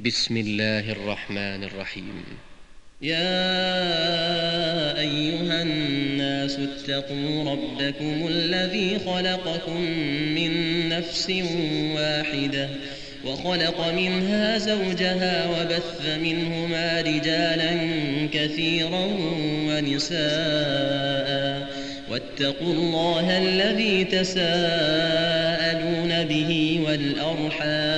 بسم الله الرحمن الرحيم. يا أيها الناس اتقوا ربكم الذي خلقكم من نفس واحدة وخلق منها زوجها وبث منهما رجالا كثيرا ونساء. واتقوا الله الذي تساءلون به والأرحام.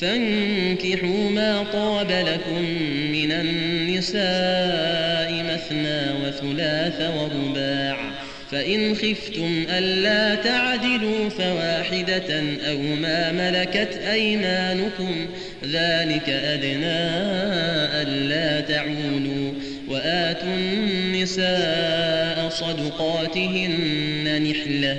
فانكحوا ما طاب لكم من النساء مثنى وثلاث ورباع فإن خفتم ألا تعدلوا فواحدة أو ما ملكت أيمانكم ذلك أدنى ألا تعولوا وآتوا النساء صدقاتهن نحلةً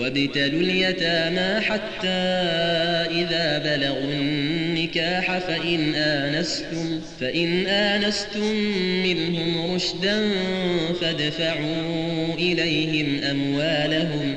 وابتلوا اليتامى حتى إذا بلغوا النكاح فإن آنستم, فإن آنستم منهم رشدا فادفعوا إليهم أموالهم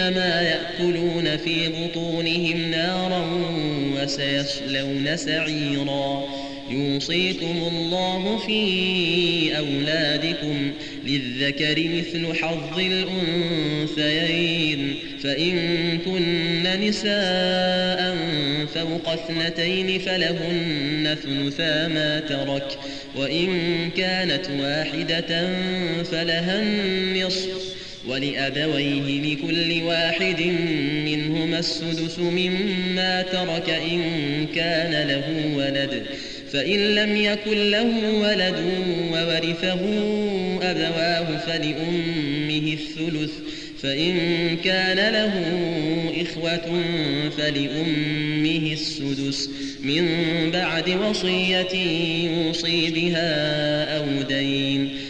إنما يأكلون في بطونهم نارا وسيصلون سعيرا. يوصيكم الله في أولادكم للذكر مثل حظ الأنثيين. فإن كن نساء فوق اثنتين فلهن ثلثا ما ترك وإن كانت واحدة فلها النصف. ولأبويه لكل واحد منهما السدس مما ترك إن كان له ولد. فإن لم يكن له ولد وورثه أبواه فلأمه الثلث. فإن كان له إخوة فلأمه السدس. من بعد وصية يوصي بها أو دين.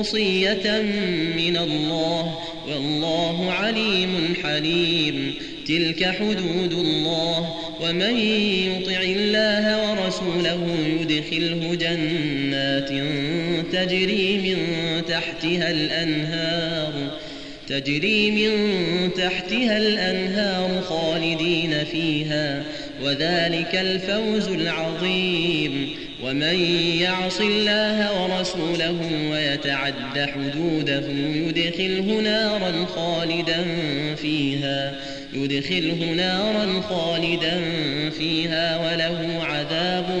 وصية من الله والله عليم حليم. تلك حدود الله ومن يطع الله ورسوله يدخله جنات تجري من تحتها الأنهار تجري من تحتها الأنهار خالدين فيها. وذلك الفوز العظيم. ومن يعص الله ورسوله ويتعد حدوده يدخله نارا خالدا فيها يدخله نارا خالدا فيها وله عذاب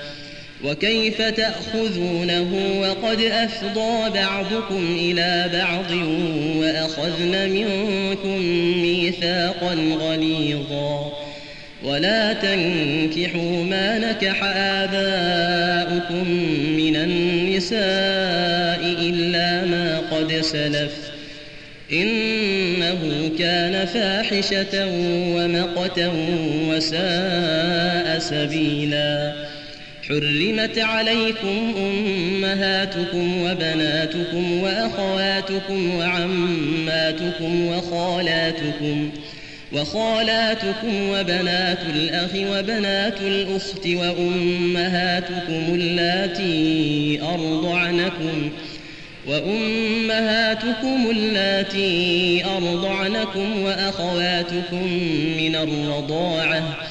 وكيف تأخذونه وقد أفضى بعضكم إلى بعض وأخذن منكم ميثاقا غليظا. ولا تنكحوا ما نكح آباؤكم من النساء إلا ما قد سلف. إنه كان فاحشة ومقتا وساء سبيلا. حرمت عليكم أمهاتكم وبناتكم وأخواتكم وعماتكم وخالاتكم وخالاتكم وبنات الأخ وبنات الأخت وأمهاتكم اللاتي أرضعنكم وأمهاتكم اللاتي أرضعنكم وأخواتكم من الرضاعة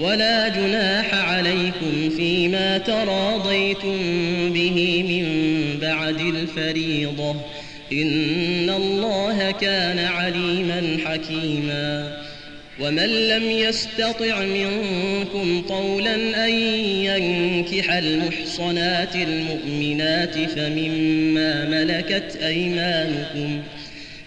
ولا جناح عليكم فيما تراضيتم به من بعد الفريضة. إن الله كان عليما حكيما. ومن لم يستطع منكم طولا أن ينكح المحصنات المؤمنات فمما ملكت أيمانكم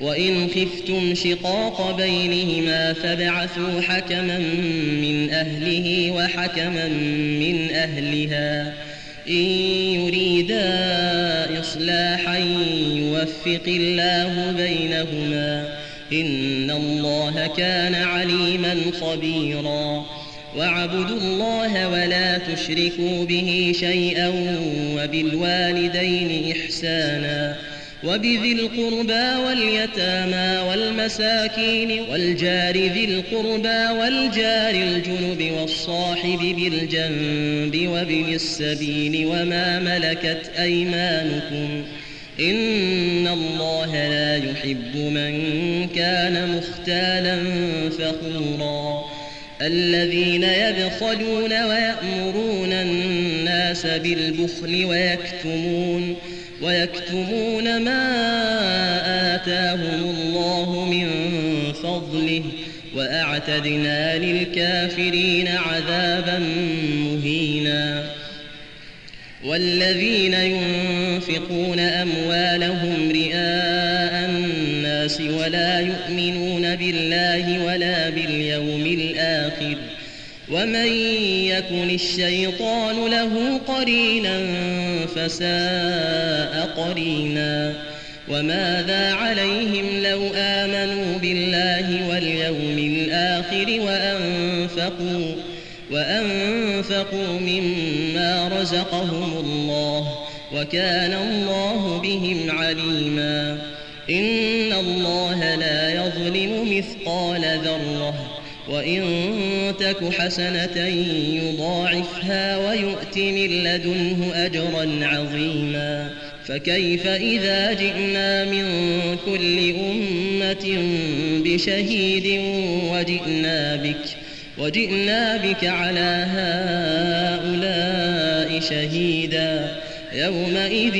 وإن خفتم شقاق بينهما فابعثوا حكما من أهله وحكما من أهلها. إن يريدا إصلاحا يوفق الله بينهما. إن الله كان عليما خبيرا. واعبدوا الله ولا تشركوا به شيئا وبالوالدين إحسانا. وبذي القربى واليتامى والمساكين والجار ذي القربى والجار الجنب والصاحب بالجنب وابن السبيل وما ملكت أيمانكم إن الله لا يحب من كان مختالا فخورا الذين يبخلون ويأمرون الناس بالبخل ويكتمون ويكتمون ما آتاهم الله من فضله وأعتدنا للكافرين عذابا مهينا. والذين ينفقون أموالهم رئاء الناس ولا يؤمنون بالله ولا باليوم الآخر. ومن يكن الشيطان له قرينا فساء قرينا. وماذا عليهم لو آمنوا بالله واليوم الآخر وأنفقوا وأنفقوا مما رزقهم الله وكان الله بهم عليما. إن الله لا يظلم مثقال ذرة وإن تك حسنة يضاعفها ويؤت من لدنه أجرا عظيما فكيف إذا جئنا من كل أمة بشهيد وجئنا بك وجئنا بك على هؤلاء شهيدا يومئذ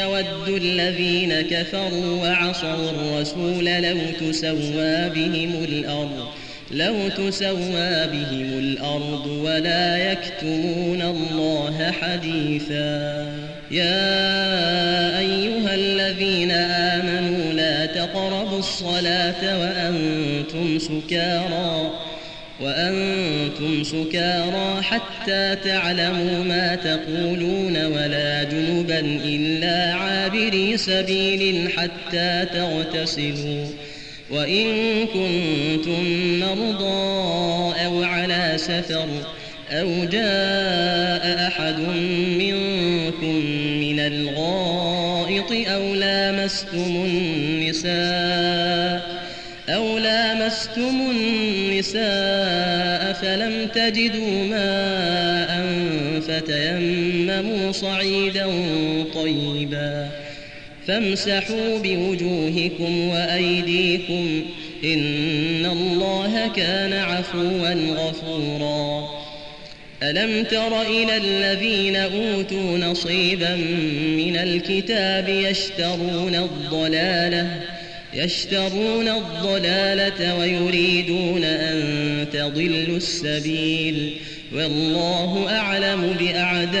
يود الذين كفروا وعصوا الرسول لو تسوى بهم الأرض لو تسوى بهم الأرض ولا يكتمون الله حديثا. يا أيها الذين آمنوا لا تقربوا الصلاة وأنتم سكارى وأنتم سكارى حتى تعلموا ما تقولون ولا جنبا إلا عابري سبيل حتى تغتسلوا. وإن كنتم مرضى أو على سفر أو جاء أحد منكم من الغائط أو لامستم النساء أو لامستم النساء فلم تجدوا ماء فتيمموا صعيدا طيبا فامسحوا بوجوهكم وأيديكم إن الله كان عفوا غفورا. ألم تر إلى الذين أوتوا نصيبا من الكتاب يشترون الضلالة يشترون الضلالة ويريدون أن تضلوا السبيل. والله أعلم بأعدائكم.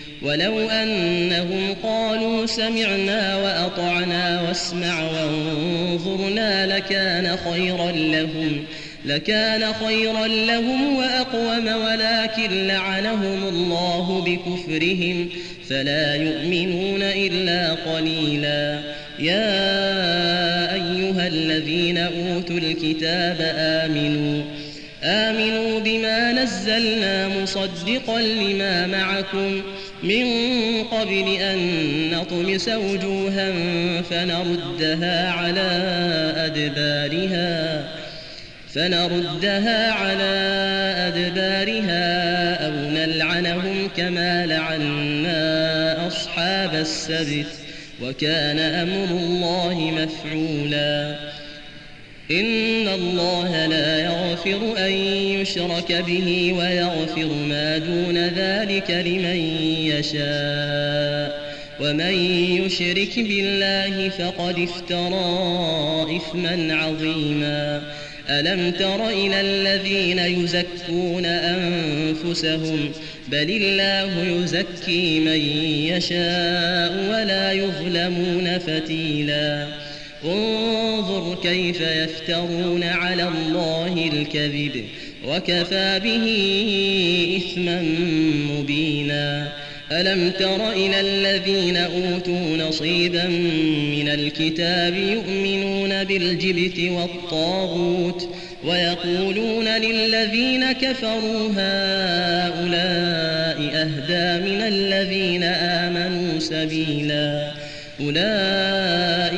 ولو أنهم قالوا سمعنا وأطعنا واسمع وانظرنا لكان خيرا لهم لكان خيرا لهم وأقوم ولكن لعنهم الله بكفرهم فلا يؤمنون إلا قليلا. يا أيها الذين أوتوا الكتاب آمنوا آمنوا بما نزلنا مصدقا لما معكم من قبل أن نطمس وجوها فنردها على أدبارها فنردها على أدبارها أو نلعنهم كما لعنا أصحاب السبت وكان أمر الله مفعولا. إن الله لا يغفر أن يشرك به ويغفر ما دون ذلك لمن يشاء ومن يشرك بالله فقد افترى إثما عظيما ألم تر إلى الذين يزكون أنفسهم بل الله يزكي من يشاء ولا يظلمون فتيلا انظر كيف يفترون على الله الكذب وكفى به إثما مبينا. ألم تر إلى الذين أوتوا نصيبا من الكتاب يؤمنون بالجبت والطاغوت ويقولون للذين كفروا هؤلاء أهدى من الذين آمنوا سبيلا. أولئك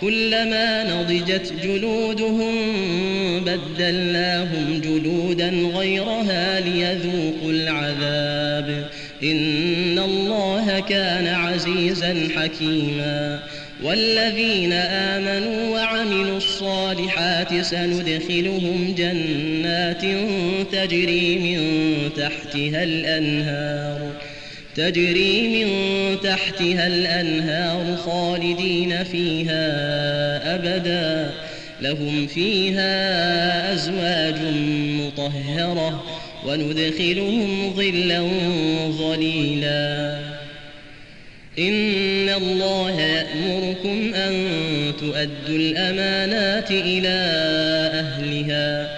كلما نضجت جلودهم بدلناهم جلودا غيرها ليذوقوا العذاب. إن الله كان عزيزا حكيما. والذين آمنوا وعملوا الصالحات سندخلهم جنات تجري من تحتها الأنهار. تجري من تحتها الأنهار خالدين فيها أبدا. لهم فيها أزواج مطهرة وندخلهم ظلا ظليلا. إن الله يأمركم أن تؤدوا الأمانات إلى أهلها.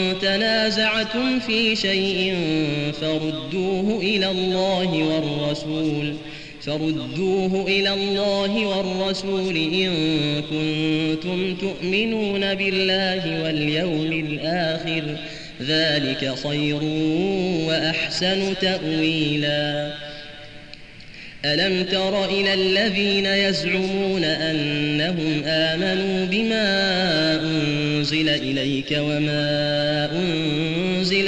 تنازعتم في شيء فردوه إلى الله والرسول فردوه إلى الله والرسول إن كنتم تؤمنون بالله واليوم الآخر ذلك خير وأحسن تأويلا. ألم تر إلى الذين يزعمون أنهم آمنوا بما أنزل إليك وما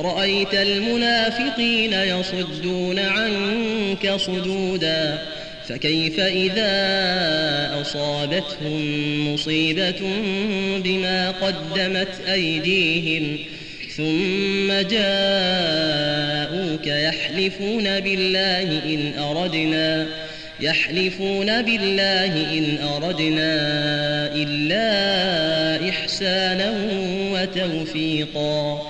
رأيت المنافقين يصدون عنك صدودا فكيف إذا أصابتهم مصيبة بما قدمت أيديهم؟ ثم جاءوك يحلفون بالله إن أردنا يحلفون بالله إن أردنا إلا إحسانا وتوفيقا.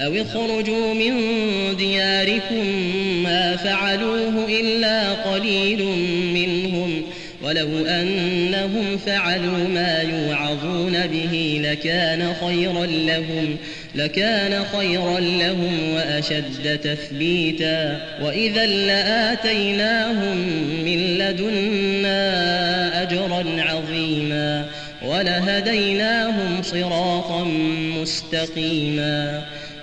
أو اخرجوا من دياركم ما فعلوه إلا قليل منهم ولو أنهم فعلوا ما يوعظون به لكان خيرا لهم لكان خيرا لهم وأشد تثبيتا. وإذا لآتيناهم من لدنا أجرا عظيما ولهديناهم صراطا مستقيما.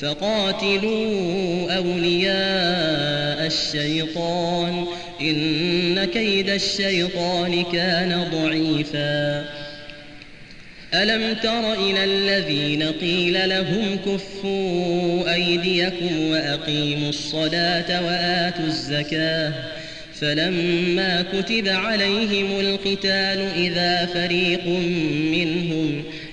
فقاتلوا أولياء الشيطان. إن كيد الشيطان كان ضعيفا. ألم تر إلى الذين قيل لهم كفوا أيديكم وأقيموا الصلاة وآتوا الزكاة. فلما كتب عليهم القتال إذا فريق منهم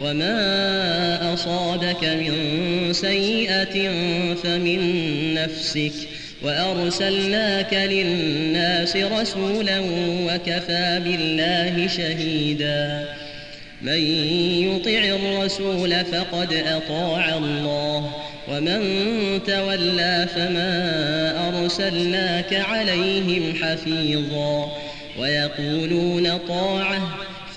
وما أصابك من سيئة فمن نفسك وأرسلناك للناس رسولا وكفى بالله شهيدا من يطع الرسول فقد أطاع الله ومن تولى فما أرسلناك عليهم حفيظا ويقولون طاعة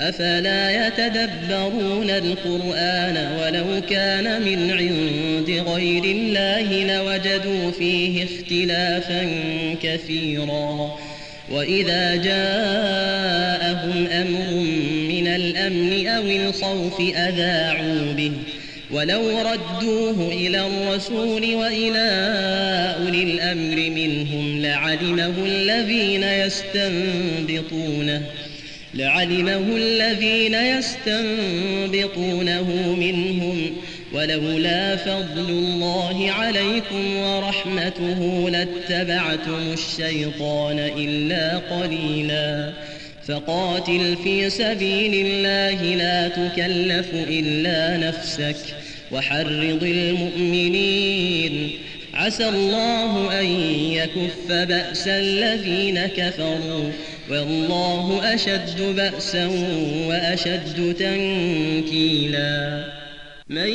أفلا يتدبرون القرآن ولو كان من عند غير الله لوجدوا فيه اختلافا كثيرا. وإذا جاءهم أمر من الأمن أو الخوف أذاعوا به. ولو ردوه إلى الرسول وإلى أولي الأمر منهم لعلمه الذين يستنبطونه. لعلمه الذين يستنبطونه منهم ولولا فضل الله عليكم ورحمته لاتبعتم الشيطان إلا قليلا فقاتل في سبيل الله لا تكلف إلا نفسك وحرض المؤمنين عسى الله أن يكف بأس الذين كفروا والله أشد بأسا وأشد تنكيلا. من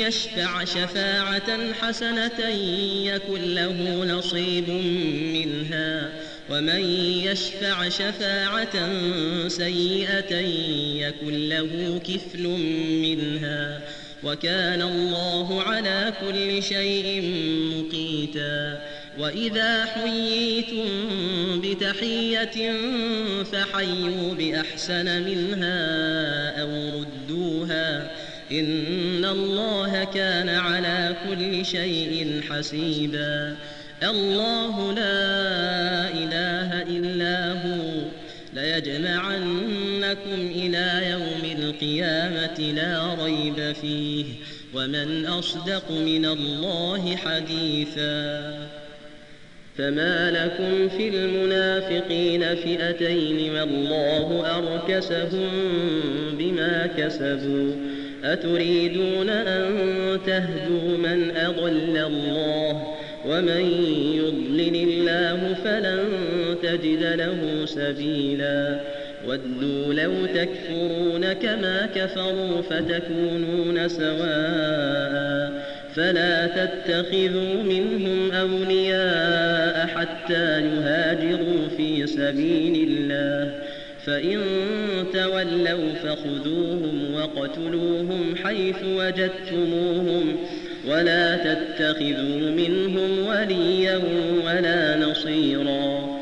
يشفع شفاعة حسنة يكن له نصيب منها ومن يشفع شفاعة سيئة يكن له كفل منها. وكان الله على كل شيء مقيتا. وإذا حييتم بتحية فحيوا بأحسن منها أو ردوها. إن الله كان على كل شيء حسيبا. الله لا إله إلا هو. ليجمعنكم إلى يوم القيامة لا ريب فيه ومن أصدق من الله حديثا فما لكم في المنافقين فئتين والله أركسهم بما كسبوا أتريدون أن تهدوا من أضل الله ومن يضلل الله فلن تجد له سبيلا. ودوا لو تكفرون كما كفروا فتكونون سواء. فلا تتخذوا منهم أولياء حتى يهاجروا في سبيل الله. فإن تولوا فخذوهم وقتلوهم حيث وجدتموهم. ولا تتخذوا منهم وليا ولا نصيرا.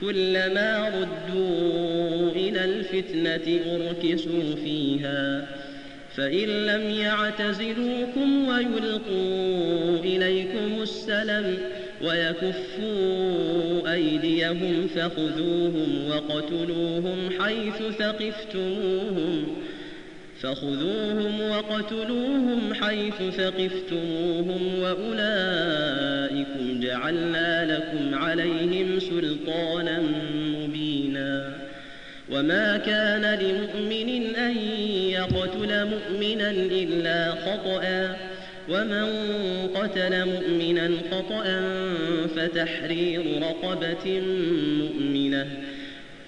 كلما ردوا إلى الفتنة أركسوا فيها. فإن لم يعتزلوكم ويلقوا إليكم السلم ويكفوا أيديهم فخذوهم وقتلوهم حيث ثقفتموهم. فخذوهم وقتلوهم حيث ثقفتموهم وأولئكم جعلنا لكم عليهم سلطانا مبينا وما كان لمؤمن أن يقتل مؤمنا إلا خطأ ومن قتل مؤمنا خطأ فتحرير رقبة مؤمنة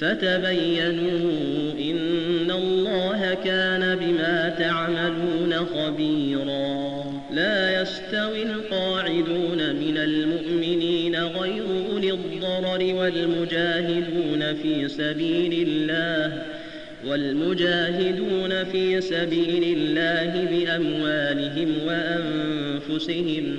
فتبينوا إن الله كان بما تعملون خبيرا. لا يستوي القاعدون من المؤمنين غير أولي الضرر والمجاهدون في سبيل الله والمجاهدون في سبيل الله بأموالهم وأنفسهم.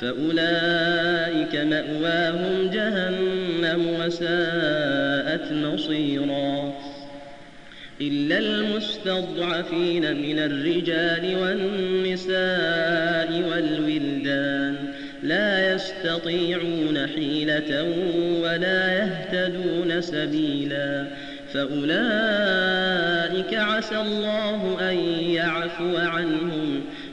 فأولئك مأواهم جهنم وساءت مصيرا. إلا المستضعفين من الرجال والنساء والولدان لا يستطيعون حيلة ولا يهتدون سبيلا. فأولئك عسى الله أن يعفو عنهم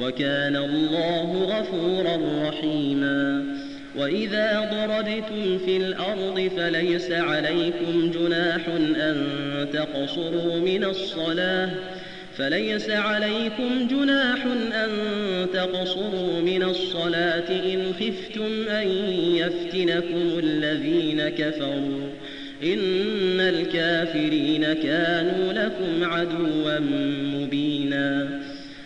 وكان الله غفورا رحيما. وإذا ضربتم في الأرض فليس عليكم جناح أن تقصروا من الصلاة. فليس عليكم جناح أن تقصروا من الصلاة إن خفتم أن يفتنكم الذين كفروا. إن الكافرين كانوا لكم عدوا مبينا.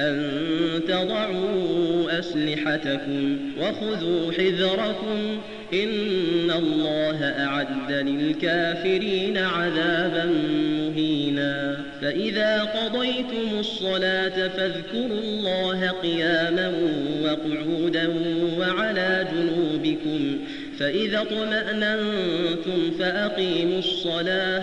أن تضعوا أسلحتكم وخذوا حذركم إن الله أعد للكافرين عذابا مهينا. فإذا قضيتم الصلاة فاذكروا الله قياما وقعودا وعلى جنوبكم. فإذا اطمأننتم فأقيموا الصلاة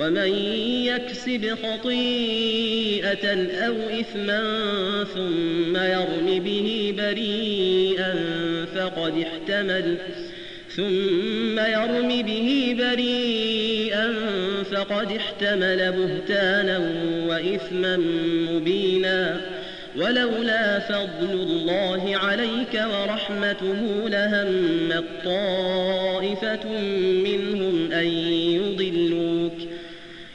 ومن يكسب خطيئة أو إثما ثم يرم به بريئا فقد احتمل ثم يرم به بريئا فقد احتمل بهتانا وإثما مبينا. ولولا فضل الله عليك ورحمته لهم طائفة منهم أن يضلوك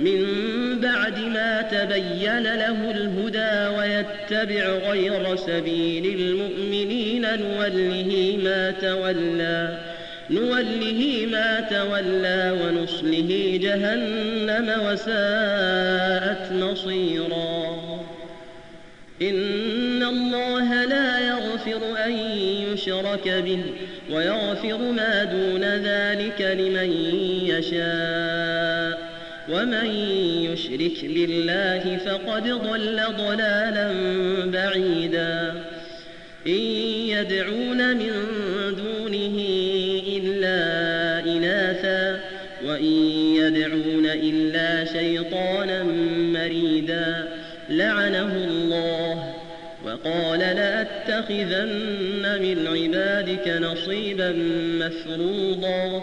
من بعد ما تبين له الهدى ويتبع غير سبيل المؤمنين نوله ما تولى نوله ما تولى ونصله جهنم وساءت مصيرا. إن الله لا يغفر أن يشرك به ويغفر ما دون ذلك لمن يشاء. ومن يشرك بالله فقد ضل ضلالا بعيدا. إن يدعون من دونه إلا إناثا وإن يدعون إلا شيطانا مريدا. لعنه الله وقال لأتخذن من عبادك نصيبا مفروضا.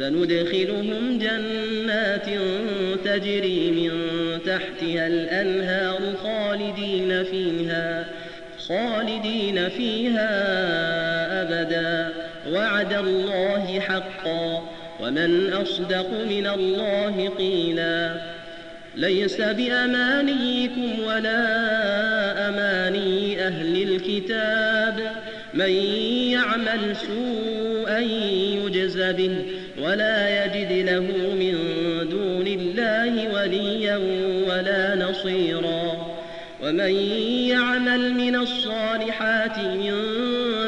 سندخلهم جنات تجري من تحتها الأنهار خالدين فيها خالدين فيها أبدا. وعد الله حقا. ومن أصدق من الله قيلا. ليس بأمانيكم ولا أماني أهل الكتاب. من يعمل سوءا يجز به. ولا يجد له من دون الله وليا ولا نصيرا. ومن يعمل من الصالحات من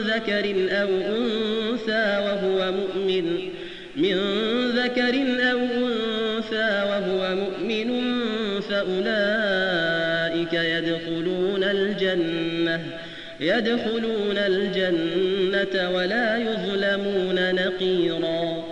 ذكر أو أنثى وهو مؤمن من ذكر أو أنثى وهو مؤمن فأولئك يدخلون الجنة يدخلون الجنة ولا يظلمون نقيرا.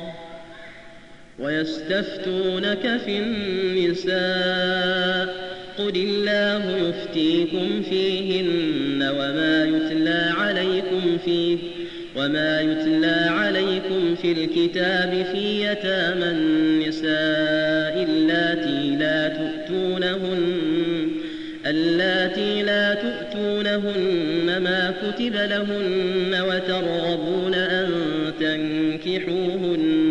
ويستفتونك في النساء قل الله يفتيكم فيهن وما يتلى عليكم فيه وما يتلى عليكم في الكتاب في يتامى النساء اللاتي لا تؤتونهن اللاتي لا تؤتونهن ما كتب لهن وترغبون أن تنكحوهن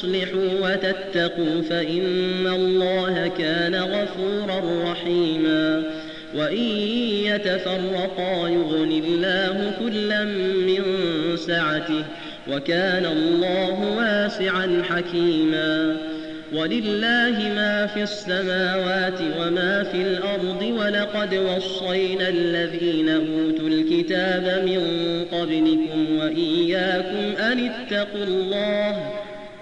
تصلحوا وتتقوا فإن الله كان غفورا رحيما. وإن يتفرقا يغني الله كلا من سعته وكان الله واسعا حكيما. ولله ما في السماوات وما في الأرض ولقد وصينا الذين أوتوا الكتاب من قبلكم وإياكم أن اتقوا الله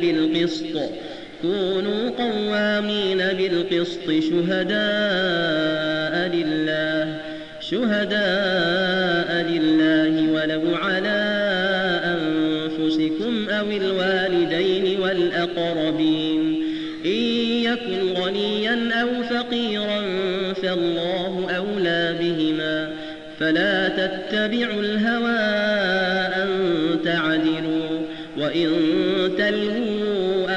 بالقسط. كونوا قوامين بالقسط شهداء لله شهداء لله ولو على أنفسكم أو الوالدين والأقربين. إن يكن غنيا أو فقيرا فالله أولى بهما. فلا تتبعوا الهوى أن تعدلوا وإن تلهوا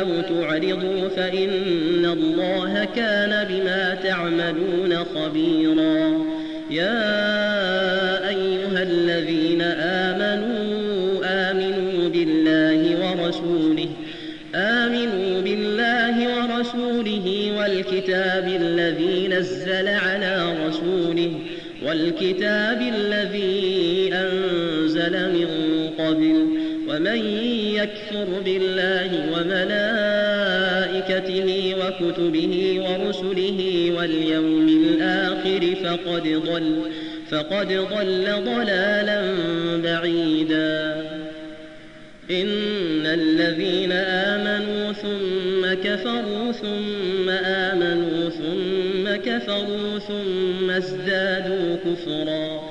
أو تعرضوا فإن الله كان بما تعملون خبيرا. يا أيها الذين آمنوا آمنوا بالله ورسوله آمنوا بالله ورسوله والكتاب الذي نزل على رسوله والكتاب الذي أنزل من قبل ومن يكفر بالله وملائكته وكتبه ورسله واليوم الآخر فقد ضل فقد ضل ضلالا بعيدا. إن الذين آمنوا ثم كفروا ثم آمنوا ثم كفروا ثم ازدادوا كفرا.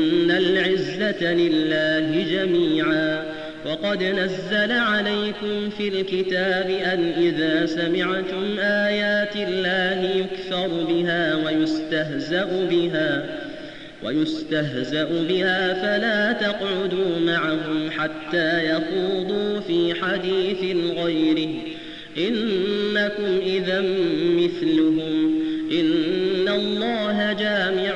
لله جميعا. وقد نزل عليكم في الكتاب أن إذا سمعتم آيات الله يكفر بها ويستهزأ بها ويستهزأ بها فلا تقعدوا معهم حتى يخوضوا في حديث غيره. إنكم إذا مثلهم. إن الله جامع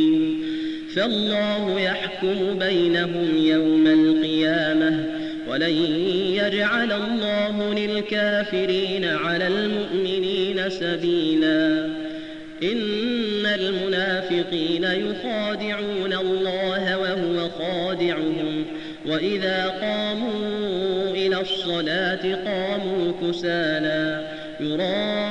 فالله يحكم بينهم يوم القيامة ولن يجعل الله للكافرين على المؤمنين سبيلا. إن المنافقين يخادعون الله وهو خادعهم. وإذا قاموا إلى الصلاة قاموا كسالى يراءون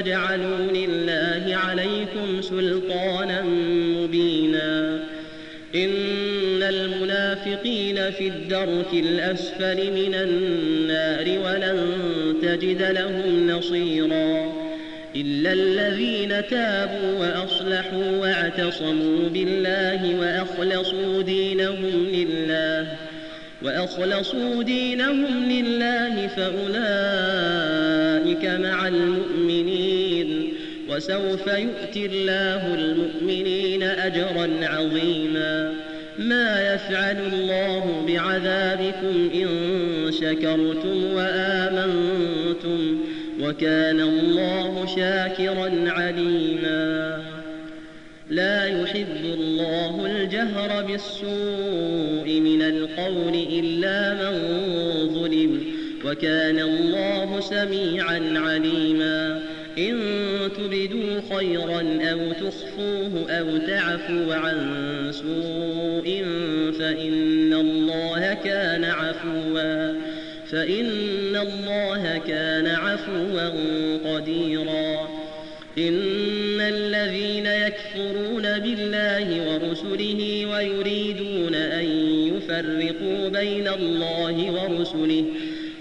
تجعلوا لله عليكم سلطانا مبينا. إن المنافقين في الدرك الأسفل من النار ولن تجد لهم نصيراً. إلا الذين تابوا وأصلحوا واعتصموا بالله وأخلصوا دينهم لله وأخلصوا دينهم لله فأولئك مع المؤمنين. وسوف يؤتي الله المؤمنين أجرا عظيما. ما يفعل الله بعذابكم إن شكرتم وآمنتم وكان الله شاكرا عليما. لا يحب الله الجهر بالسوء من القول إلا من ظلم وكان الله سميعا عليما. إن تبدوا خيرا أو تخفوه أو تعفوا عن سوء فإن الله كان عفوا فإن الله كان عفوا قديرا. إن الذين يكفرون بالله ورسله ويريدون أن يفرقوا بين الله ورسله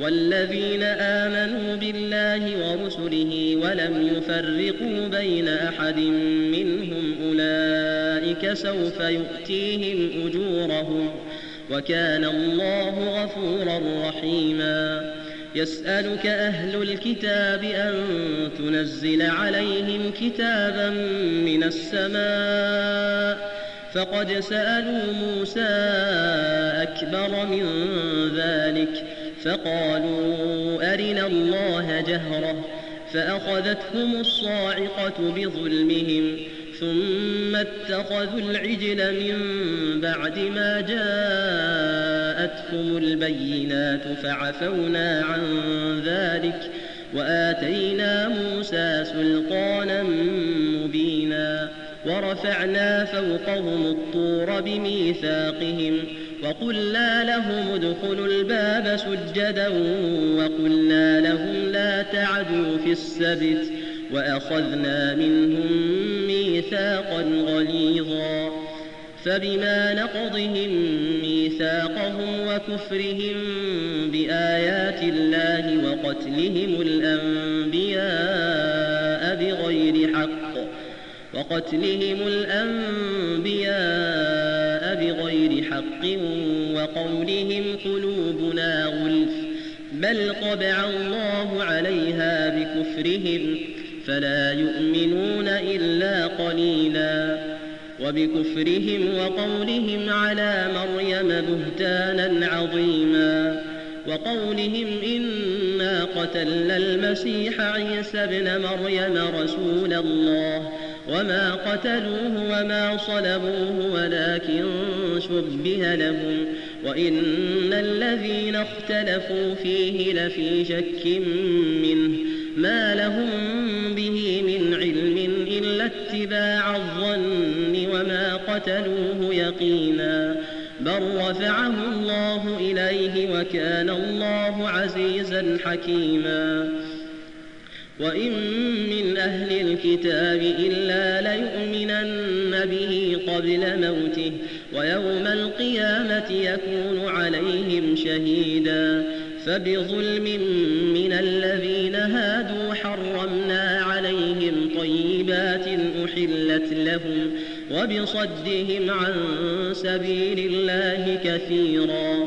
والذين آمنوا بالله ورسله ولم يفرقوا بين أحد منهم أولئك سوف يؤتيهم أجورهم وكان الله غفورا رحيما. يسألك أهل الكتاب أن تنزل عليهم كتابا من السماء. فقد سألوا موسى أكبر من ذلك. فقالوا أرنا الله جهرة فأخذتهم الصاعقة بظلمهم ثم اتخذوا العجل من بعد ما جاءتهم البينات فعفونا عن ذلك وآتينا موسى سلطانا مبينا ورفعنا فوقهم الطور بميثاقهم وقلنا لهم ادخلوا الباب سجدا وقلنا لهم لا تعدوا في السبت وأخذنا منهم ميثاقا غليظا فبما نقضهم ميثاقهم وكفرهم بآيات الله وقتلهم الأنبياء بغير حق وقتلهم الأنبياء حق وقولهم قلوبنا غلف بل طبع الله عليها بكفرهم فلا يؤمنون إلا قليلا. وبكفرهم وقولهم على مريم بهتانا عظيما وقولهم إنا قتلنا المسيح عيسى ابن مريم رسول الله وما قتلوه وما صلبوه ولكن شبه لهم وإن الذين اختلفوا فيه لفي شك منه ما لهم به من علم إلا اتباع الظن وما قتلوه يقينا بل رفعه الله إليه وكان الله عزيزا حكيما وإن من أهل الكتاب إلا ليؤمنن به قبل موته ويوم القيامة يكون عليهم شهيدا فبظلم من الذين هادوا حرمنا عليهم طيبات أحلت لهم وبصدهم عن سبيل الله كثيرا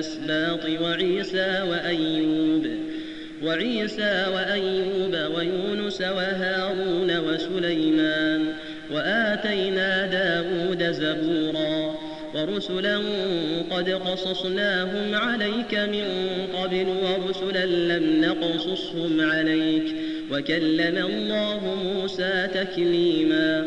والأسباط وعيسى وأيوب وعيسى وأيوب ويونس وهارون وسليمان وآتينا داود زبورا ورسلا قد قصصناهم عليك من قبل ورسلا لم نقصصهم عليك وكلم الله موسى تكليما.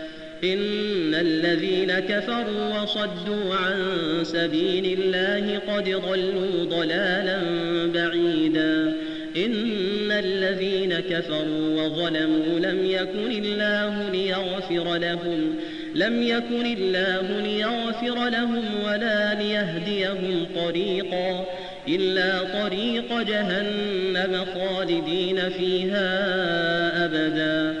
إن الذين كفروا وصدوا عن سبيل الله قد ضلوا ضلالا بعيدا. إن الذين كفروا وظلموا لم يكن الله ليغفر لهم لم يكن الله ليغفر لهم ولا ليهديهم طريقا إلا طريق جهنم خالدين فيها أبدا.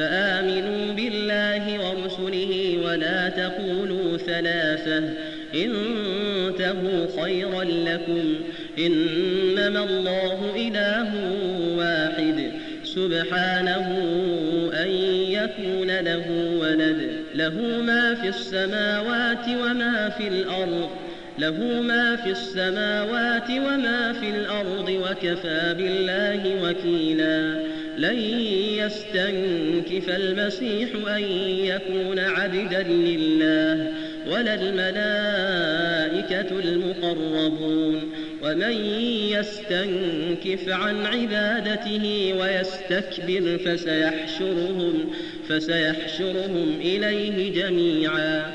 فآمنوا بالله ورسله ولا تقولوا ثلاثة. انتهوا خيرا لكم. إنما الله إله واحد. سبحانه أن يكون له ولد. له ما في السماوات وما في الأرض. له ما في السماوات وما في الأرض. وكفى بالله وكيلا. لن يستنكف المسيح أن يكون عبدا لله ولا الملائكة المقربون. ومن يستنكف عن عبادته ويستكبر فسيحشرهم فسيحشرهم إليه جميعا.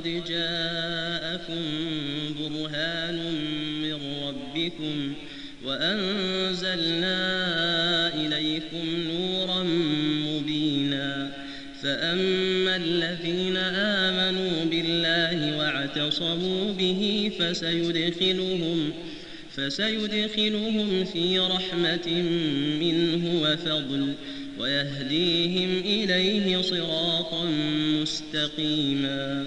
قد جاءكم برهان من ربكم وأنزلنا إليكم نورا مبينا فأما الذين آمنوا بالله واعتصموا به فسيدخلهم فسيدخلهم في رحمة منه وفضل ويهديهم إليه صراطا مستقيما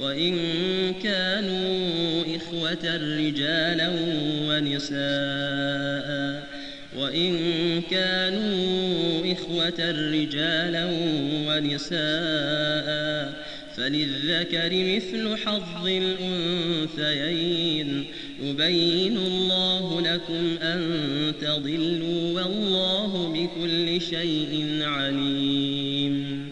وإن كانوا إخوة رجالا ونساء وإن كانوا إخوة رجالا ونساء فللذكر مثل حظ الأنثيين. يبين الله لكم أن تضلوا والله بكل شيء عليم.